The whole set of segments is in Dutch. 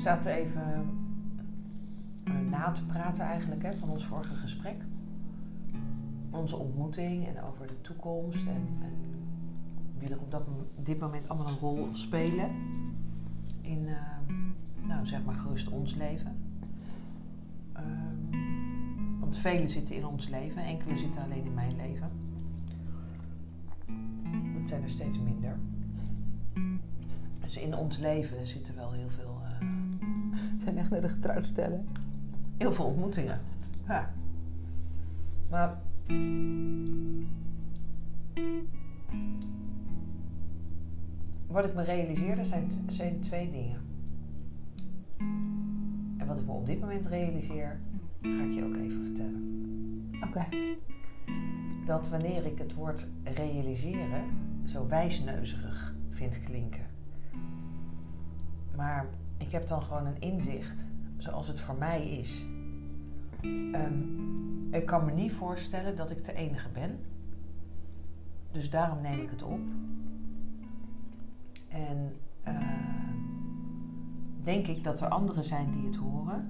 zaten even uh, na te praten eigenlijk hè, van ons vorige gesprek. Onze ontmoeting en over de toekomst en, en wie er op dat, dit moment allemaal een rol spelen in, uh, nou zeg maar gerust ons leven. Uh, want velen zitten in ons leven, enkele zitten alleen in mijn leven. Dat zijn er steeds minder. Dus in ons leven zitten wel heel veel. Uh, Het zijn echt net een getrouwd stellen. Heel veel ontmoetingen. Ja. Maar. Wat ik me realiseerde zijn, zijn twee dingen. En wat ik me op dit moment realiseer, ga ik je ook even vertellen. Oké. Dat wanneer ik het woord realiseren zo wijsneuzerig vind klinken. Maar ik heb dan gewoon een inzicht, zoals het voor mij is. Um, ik kan me niet voorstellen dat ik de enige ben. Dus daarom neem ik het op. En uh, denk ik dat er anderen zijn die het horen.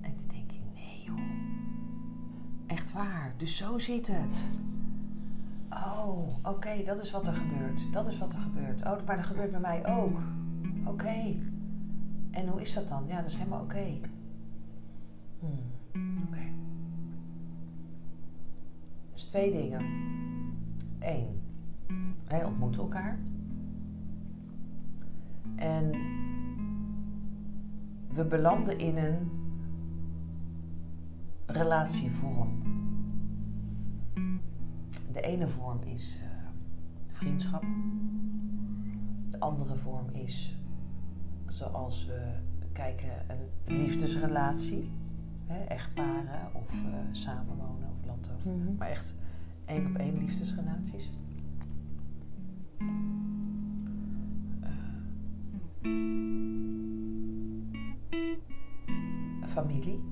En dan denk ik, nee joh. Echt waar. Dus zo zit het. Oh, oké, dat is wat er gebeurt. Dat is wat er gebeurt. Oh, maar dat gebeurt bij mij ook. Oké. En hoe is dat dan? Ja, dat is helemaal oké. Okay. Hmm. Oké. Dus twee dingen. Eén, wij ontmoeten elkaar. En we belanden in een relatievorm. De ene vorm is uh, vriendschap. De andere vorm is, zoals we kijken, een liefdesrelatie. Hè, echtparen of uh, samenwonen of land over. Mm -hmm. Maar echt één op één liefdesrelaties. Uh, familie.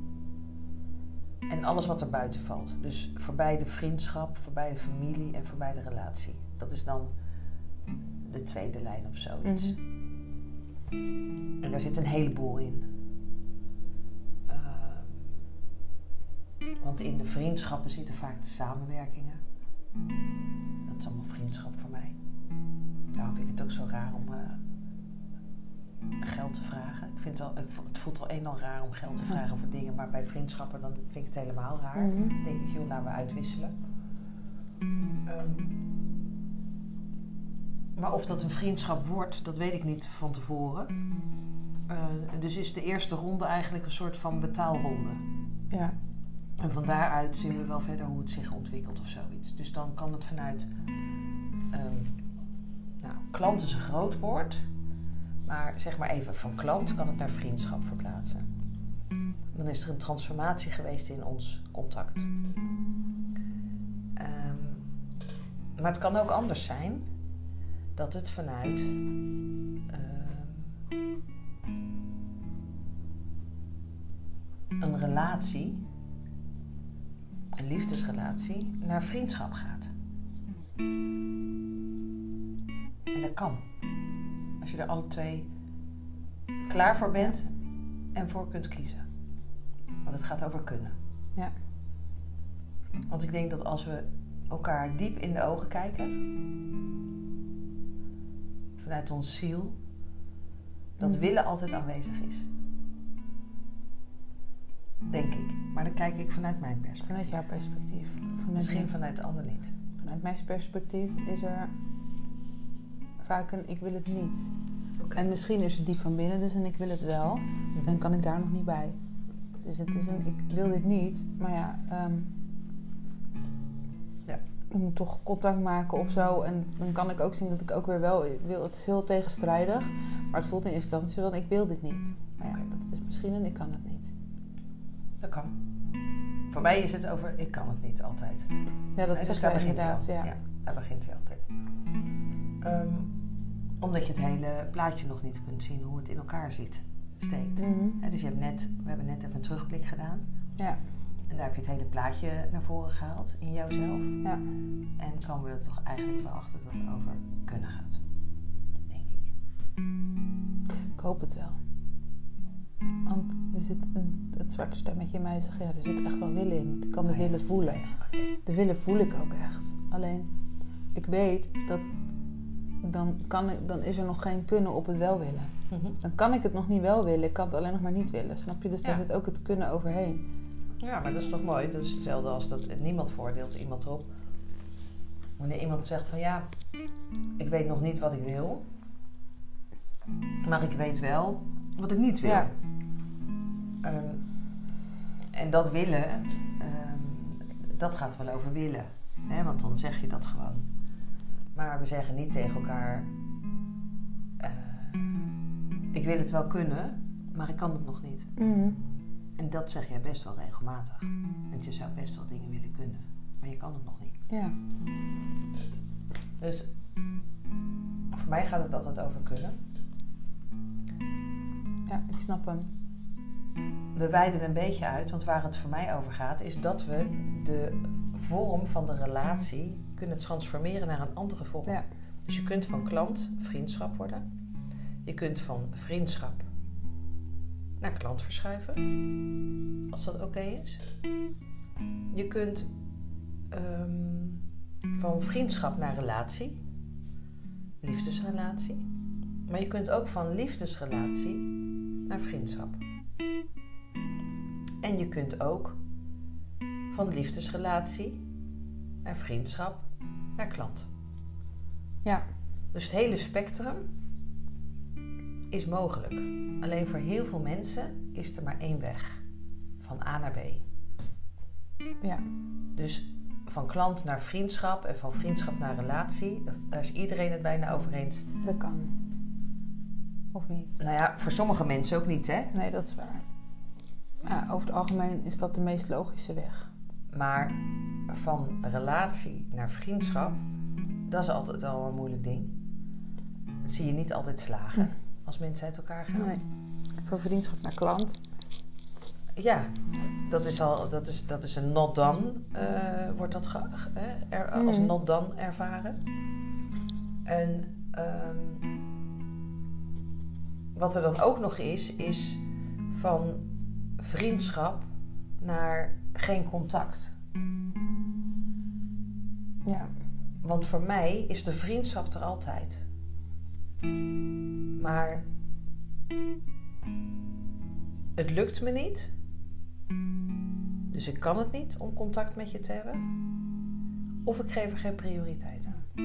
En alles wat er buiten valt. Dus voorbij de vriendschap, voorbij de familie en voorbij de relatie. Dat is dan de tweede lijn of zoiets. Mm -hmm. En daar zit een heleboel in. Uh, want in de vriendschappen zitten vaak de samenwerkingen. Dat is allemaal vriendschap voor mij. Daarom vind ik het ook zo raar om uh, geld te vragen. Ik vind het, al, het voelt al een al raar om geld te vragen voor dingen, maar bij vriendschappen dan vind ik het helemaal raar. Mm -hmm. Dan denk ik, joh, laten we uitwisselen. Um, maar of dat een vriendschap wordt, dat weet ik niet van tevoren. Uh, dus is de eerste ronde eigenlijk een soort van betaalronde. Ja. En van daaruit zien we wel verder hoe het zich ontwikkelt of zoiets. Dus dan kan het vanuit. Um, nou, klant is een groot woord. Maar zeg maar even van klant kan het naar vriendschap verplaatsen. Dan is er een transformatie geweest in ons contact. Um, maar het kan ook anders zijn dat het vanuit uh, een relatie, een liefdesrelatie, naar vriendschap gaat. En dat kan. Als je er alle twee klaar voor bent en voor kunt kiezen. Want het gaat over kunnen. Ja. Want ik denk dat als we elkaar diep in de ogen kijken, vanuit ons ziel, dat willen altijd aanwezig is. Denk ik. Maar dan kijk ik vanuit mijn perspectief. Vanuit jouw perspectief. Vanuit Misschien vanuit de ander niet. Vanuit mijn perspectief is er vaak een ik wil het niet. Okay. En misschien is het diep van binnen dus en ik wil het wel. Mm-hmm. Dan kan ik daar nog niet bij. Dus het is een ik wil dit niet. Maar ja, um, ja. Ik moet toch contact maken of zo. En dan kan ik ook zien dat ik ook weer wel wil. Het is heel tegenstrijdig. Maar het voelt in instantie van ik wil dit niet. Maar ja, dat is misschien een ik kan het niet. Dat kan. Voor mij is het over ik kan het niet altijd. Ja, dat dus is daar begint inderdaad. hij Ja. ja, daar begint hij altijd. Um, omdat je het hele plaatje nog niet kunt zien hoe het in elkaar zit, steekt. He, dus je hebt net, we hebben net even een terugblik gedaan. Ja. En daar heb je het hele plaatje naar voren gehaald in jouzelf. Ja. En komen we er toch eigenlijk wel achter dat het over kunnen gaat. Denk ik. Ik hoop het wel. Want er zit een, het zwarte stemmetje in mij zegt, ja, er zit echt wel willen in. Ik kan de Oh ja. willen voelen. De willen voel ik ook echt. Alleen, ik weet dat dan, kan ik, dan is er nog geen kunnen op het wel willen. Mhm. Dan kan ik het nog niet wel willen, ik kan het alleen nog maar niet willen. Snap je? Dus daar Ja. zit ook het kunnen overheen. Ja, maar dat is toch mooi. Dat is hetzelfde als dat niemand voordeelt iemand erop. Wanneer iemand zegt van ja, ik weet nog niet wat ik wil. Maar ik weet wel wat ik niet wil. Ja. Ehm, en dat willen, ehm, dat gaat wel over willen. Hè? Want dan zeg je dat gewoon. Maar we zeggen niet tegen elkaar... eh, ik wil het wel kunnen, maar ik kan het nog niet. Mhm. En dat zeg jij best wel regelmatig. Want je zou best wel dingen willen kunnen, maar je kan het nog niet. Ja. Dus voor mij gaat het altijd over kunnen. ja, ik snap hem. We wijden een beetje uit, want waar het voor mij over gaat, is dat we de vorm van de relatie kunnen transformeren naar een andere vorm. Ja. Dus je kunt van klant vriendschap worden. Je kunt van vriendschap naar klant verschuiven, als dat oké is. Je kunt ehm, van vriendschap naar relatie, liefdesrelatie. Maar je kunt ook van liefdesrelatie naar vriendschap. En je kunt ook van liefdesrelatie naar vriendschap naar klant. Ja. Dus het hele spectrum is mogelijk. Alleen voor heel veel mensen is er maar één weg. Van A naar B. Ja. Dus van klant naar vriendschap en van vriendschap naar relatie, daar is iedereen het bijna over eens. Dat kan. Of niet? Nou ja, voor sommige mensen ook niet, hè? Nee, dat is waar. Ja, over het algemeen is dat de meest logische weg. Maar van relatie naar vriendschap, dat is altijd al een moeilijk ding. Dat zie je niet altijd slagen als mensen uit elkaar gaan. Nee. Voor vriendschap naar klant. Ja, dat is, al, dat is, dat is een not done, eh, wordt dat ge- eh, er, als Mhm. not done ervaren. En ehm, wat er dan ook nog is, is van vriendschap naar geen contact. Ja. Want voor mij is de vriendschap er altijd. Maar het lukt me niet. Dus ik kan het niet om contact met je te hebben. Of ik geef er geen prioriteit aan.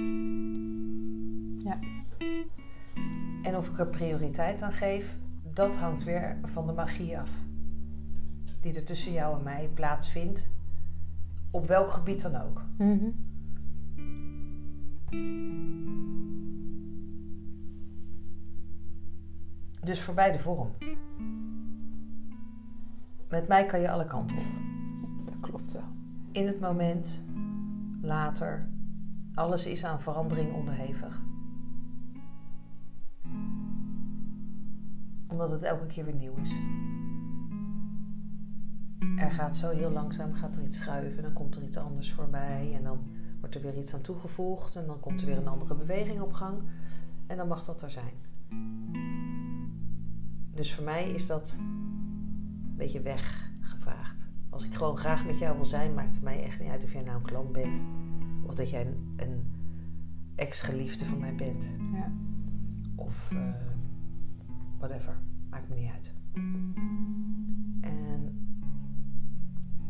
Ja. En of ik er prioriteit aan geef, dat hangt weer van de magie af. Die er tussen jou en mij plaatsvindt. Op welk gebied dan ook. Mhm. Dus voor beide vorm. Met mij kan je alle kanten op. Dat klopt wel. In het moment, later. Alles is aan verandering onderhevig. Omdat het elke keer weer nieuw is. Er gaat zo heel langzaam gaat er iets schuiven, dan komt er iets anders voorbij en dan wordt er weer iets aan toegevoegd en dan komt er weer een andere beweging op gang en dan mag dat er zijn. Dus voor mij is dat een beetje weggevraagd. Als ik gewoon graag met jou wil zijn, maakt het mij echt niet uit of jij nou een klant bent of dat jij een, een ex-geliefde van mij bent Ja. of eh, whatever. Maakt me niet uit. En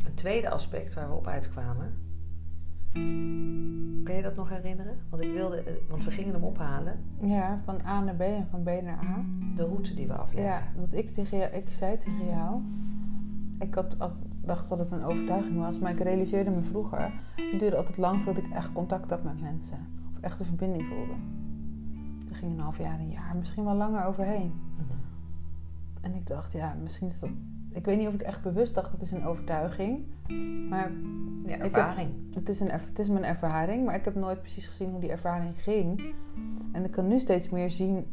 het tweede aspect waar we op uitkwamen. Kan je dat nog herinneren? Want, ik wilde, eh, want we gingen hem ophalen. ja, van A naar B en van B naar A. De route die we afleggen. Ja, dat ik tegen jou, ik zei tegen jou, ik had, al- dacht dat het een overtuiging was, maar ik realiseerde me vroeger, het duurde altijd lang voordat ik echt contact had met mensen. Of echt een verbinding voelde. Er ging een half jaar, een jaar, misschien wel langer overheen. Mhm. En ik dacht, ja, misschien is dat, ik weet niet of ik echt bewust dacht, dat is een overtuiging. Maar Ja, heb- ervaring. het is, een, het is mijn ervaring, maar ik heb nooit precies gezien hoe die ervaring ging. En ik kan nu steeds meer zien,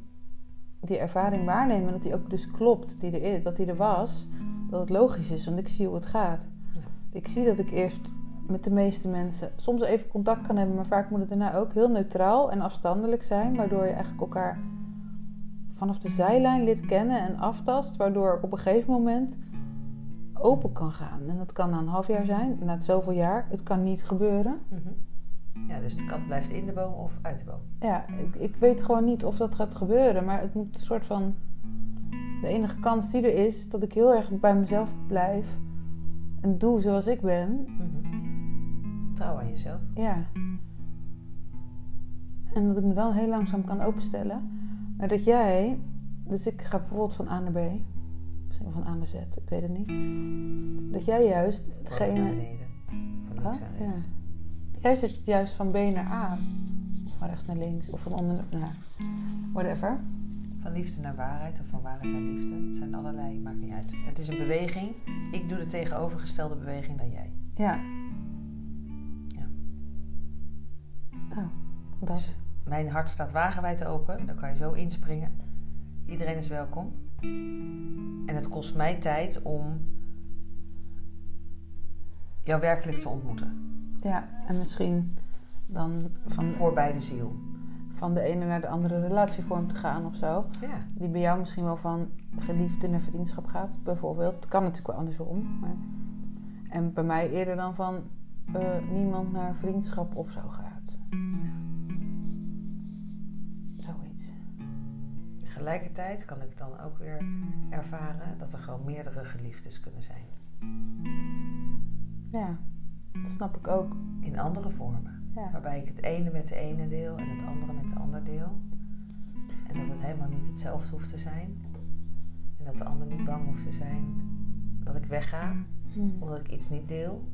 die ervaring waarnemen, dat die ook dus klopt, die er is, dat die er was. Dat het logisch is, want ik zie hoe het gaat. Ja. Ik zie dat ik eerst met de meeste mensen soms even contact kan hebben, maar vaak moet het daarna ook heel neutraal en afstandelijk zijn, waardoor je eigenlijk elkaar vanaf de zijlijn leert kennen en aftast, waardoor op een gegeven moment open kan gaan. En dat kan na een half jaar zijn, na zoveel jaar. Het kan niet gebeuren. Mhm. Ja, dus de kat blijft in de boom of uit de boom. Ja, ik, ik weet gewoon niet of dat gaat gebeuren, maar het moet een soort van. De enige kans die er is, is dat ik heel erg bij mezelf blijf en doe zoals ik ben. Mhm. Trouw aan jezelf. Ja. En dat ik me dan heel langzaam kan openstellen. Maar dat jij, dus ik ga bijvoorbeeld van A naar B, misschien van A naar Z, ik weet het niet. Dat jij juist Boven naar beneden. Van links naar rechts. Jij zit juist van B naar A. Of van rechts naar links. Of van onder naar. Nou, whatever. Van liefde naar waarheid of van waarheid naar liefde. Het zijn allerlei, maakt niet uit. Het is een beweging. Ik doe de tegenovergestelde beweging dan jij. Ja. Ja. Nou, dat. Dus mijn hart staat wagenwijd open. Dan kan je zo inspringen. Iedereen is welkom. En het kost mij tijd om jou werkelijk te ontmoeten. Ja, en misschien dan van, Voorbij de ziel. van de ene naar de andere relatievorm te gaan of zo. Ja. Die bij jou misschien wel van geliefde naar vriendschap gaat, bijvoorbeeld. Het kan natuurlijk wel andersom. Maar... En bij mij eerder dan van eh, niemand naar vriendschap of zo gaat. Tegelijkertijd kan ik dan ook weer ervaren dat er gewoon meerdere geliefdes kunnen zijn. Ja, dat snap ik ook. In andere vormen. Ja. Waarbij ik het ene met de ene deel en het andere met de ander deel. En dat het helemaal niet hetzelfde hoeft te zijn. En dat de ander niet bang hoeft te zijn dat ik wegga Hm. omdat ik iets niet deel.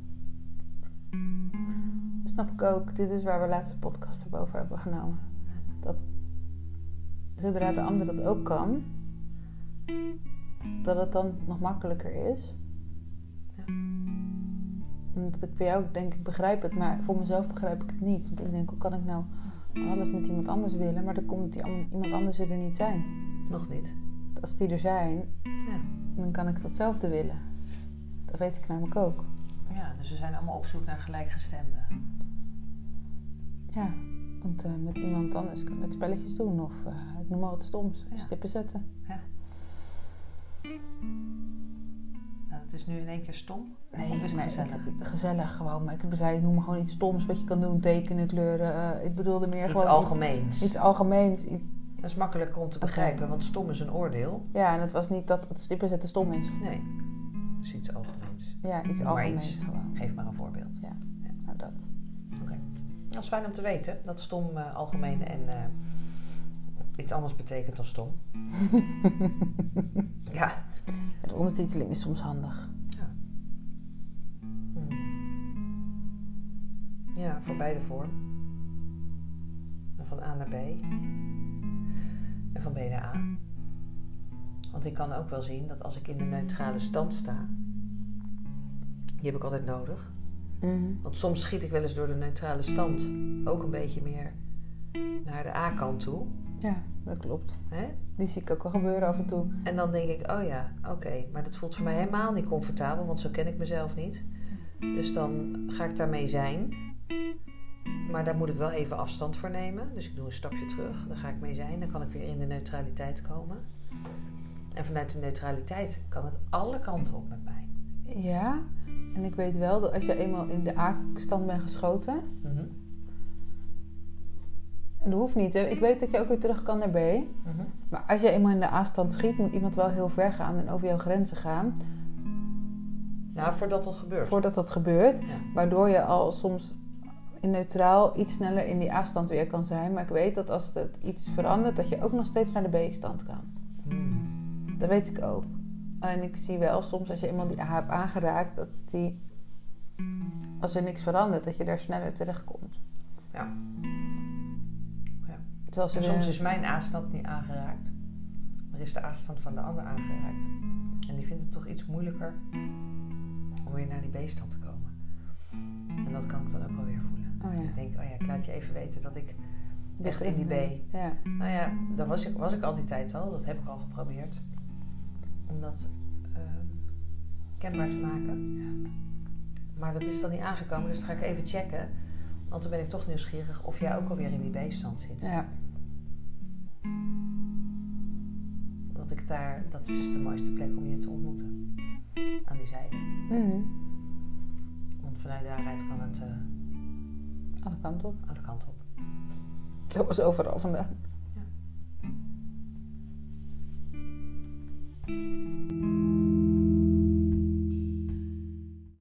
Snap ik ook. Dit is waar we laatste podcast over hebben genomen. Dat zodra de ander dat ook kan, dat het dan nog makkelijker is. Ja. Omdat ik bij jou denk ik begrijp het, maar voor mezelf begrijp ik het niet. Want ik denk, hoe kan ik nou alles met iemand anders willen, maar dan komt die, an- iemand anders er niet zijn. Nog niet. Als die er zijn, Ja. dan kan ik datzelfde willen. Dat weet ik namelijk ook. ja, dus we zijn allemaal op zoek naar gelijkgestemden. Ja, want eh, met iemand anders kan ik spelletjes doen of eh, ik noem maar wat stoms. Ja. Stippen zetten. Nou, het is nu in één keer stom. Nee, of is het nee, gezellig? ik- gezellig gewoon. Maar ik zei, noem maar gewoon iets stoms wat je kan doen. Tekenen, kleuren. eh, ik bedoelde meer Iets gewoon algemeens. Iets, iets algemeens. Iets- Dat is makkelijker om te begrijpen, want stom is een oordeel. ja, en het was niet dat het stippen zetten stom is. Nee, dus iets algemeens. Ja, iets algemeens iets. Geef maar een voorbeeld. Dat. Is fijn om te weten dat stom eh, algemeen en eh, iets anders betekent dan stom. ja. De ondertiteling is soms handig. Hmm. Ja, voor beide vorm. En van A naar B. En van B naar A. Want ik kan ook wel zien dat als ik in de neutrale stand sta, die heb ik altijd nodig. Mhm. Want soms schiet ik wel eens door de neutrale stand ook een beetje meer naar de A-kant toe. Ja, dat klopt. Hè? Die zie ik ook wel gebeuren af en toe. En dan denk ik, oh ja, oké, maar dat voelt voor mij helemaal niet comfortabel, want zo ken ik mezelf niet. Dus dan ga ik daarmee zijn. Maar daar moet ik wel even afstand voor nemen. Dus ik doe een stapje terug, daar ga ik mee zijn. Dan kan ik weer in de neutraliteit komen. En vanuit de neutraliteit kan het alle kanten op met mij. Ja, en ik weet wel dat als je eenmaal in de A-stand bent geschoten... Mhm, En dat hoeft niet, hè. Ik weet dat je ook weer terug kan naar B. mhm. Maar als je eenmaal in de A-stand schiet, moet iemand wel heel ver gaan en over jouw grenzen gaan. Nou, voordat dat gebeurt. Voordat dat gebeurt. Ja. Waardoor je al soms in neutraal iets sneller in die A-stand weer kan zijn. Maar ik weet dat als het iets verandert, dat je ook nog steeds naar de B-stand kan. Hmm. Dat weet ik ook. En ik zie wel soms als je eenmaal die hebt aangeraakt, dat die, als er niks verandert, dat je daar sneller terecht komt. Ja. Ja. Zoals En soms weer- is mijn aanstand niet aangeraakt, maar is de aanstand van de ander aangeraakt. En die vindt het toch iets moeilijker om weer naar die B-stand te komen. En dat kan ik dan ook wel weer voelen. Oh ja. Ik denk, oh ja, ik laat je even weten dat ik echt in die B. Ja. Nou ja, daar was ik, was ik al die tijd al. Dat heb ik al geprobeerd. Om dat ehm, kenbaar te maken. Maar dat is dan niet aangekomen, dus dan ga ik even checken. Want dan ben ik toch nieuwsgierig of jij ook alweer in die B-stand zit. ja. dacht ik daar, dat is de mooiste plek om je te ontmoeten. Aan die zijde. Mhm. Want vanuit daaruit kan het eh, Alle kanten op. alle kanten op. Zoals overal vandaan. Thank you.